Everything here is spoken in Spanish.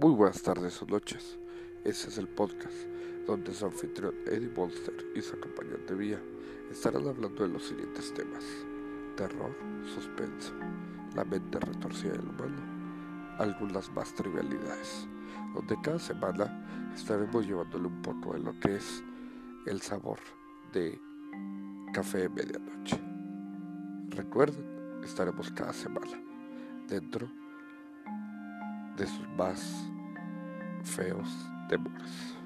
Muy buenas tardes o noches. Este es el podcast donde su anfitrión Eddie Monster y su acompañante Vía estarán hablando de los siguientes temas: terror, suspenso, la mente retorcida del humano, algunas más trivialidades, donde cada semana estaremos llevándole un poco de lo que es el sabor de café de medianoche. Recuerden, estaremos cada semana dentro de sus más feos temores.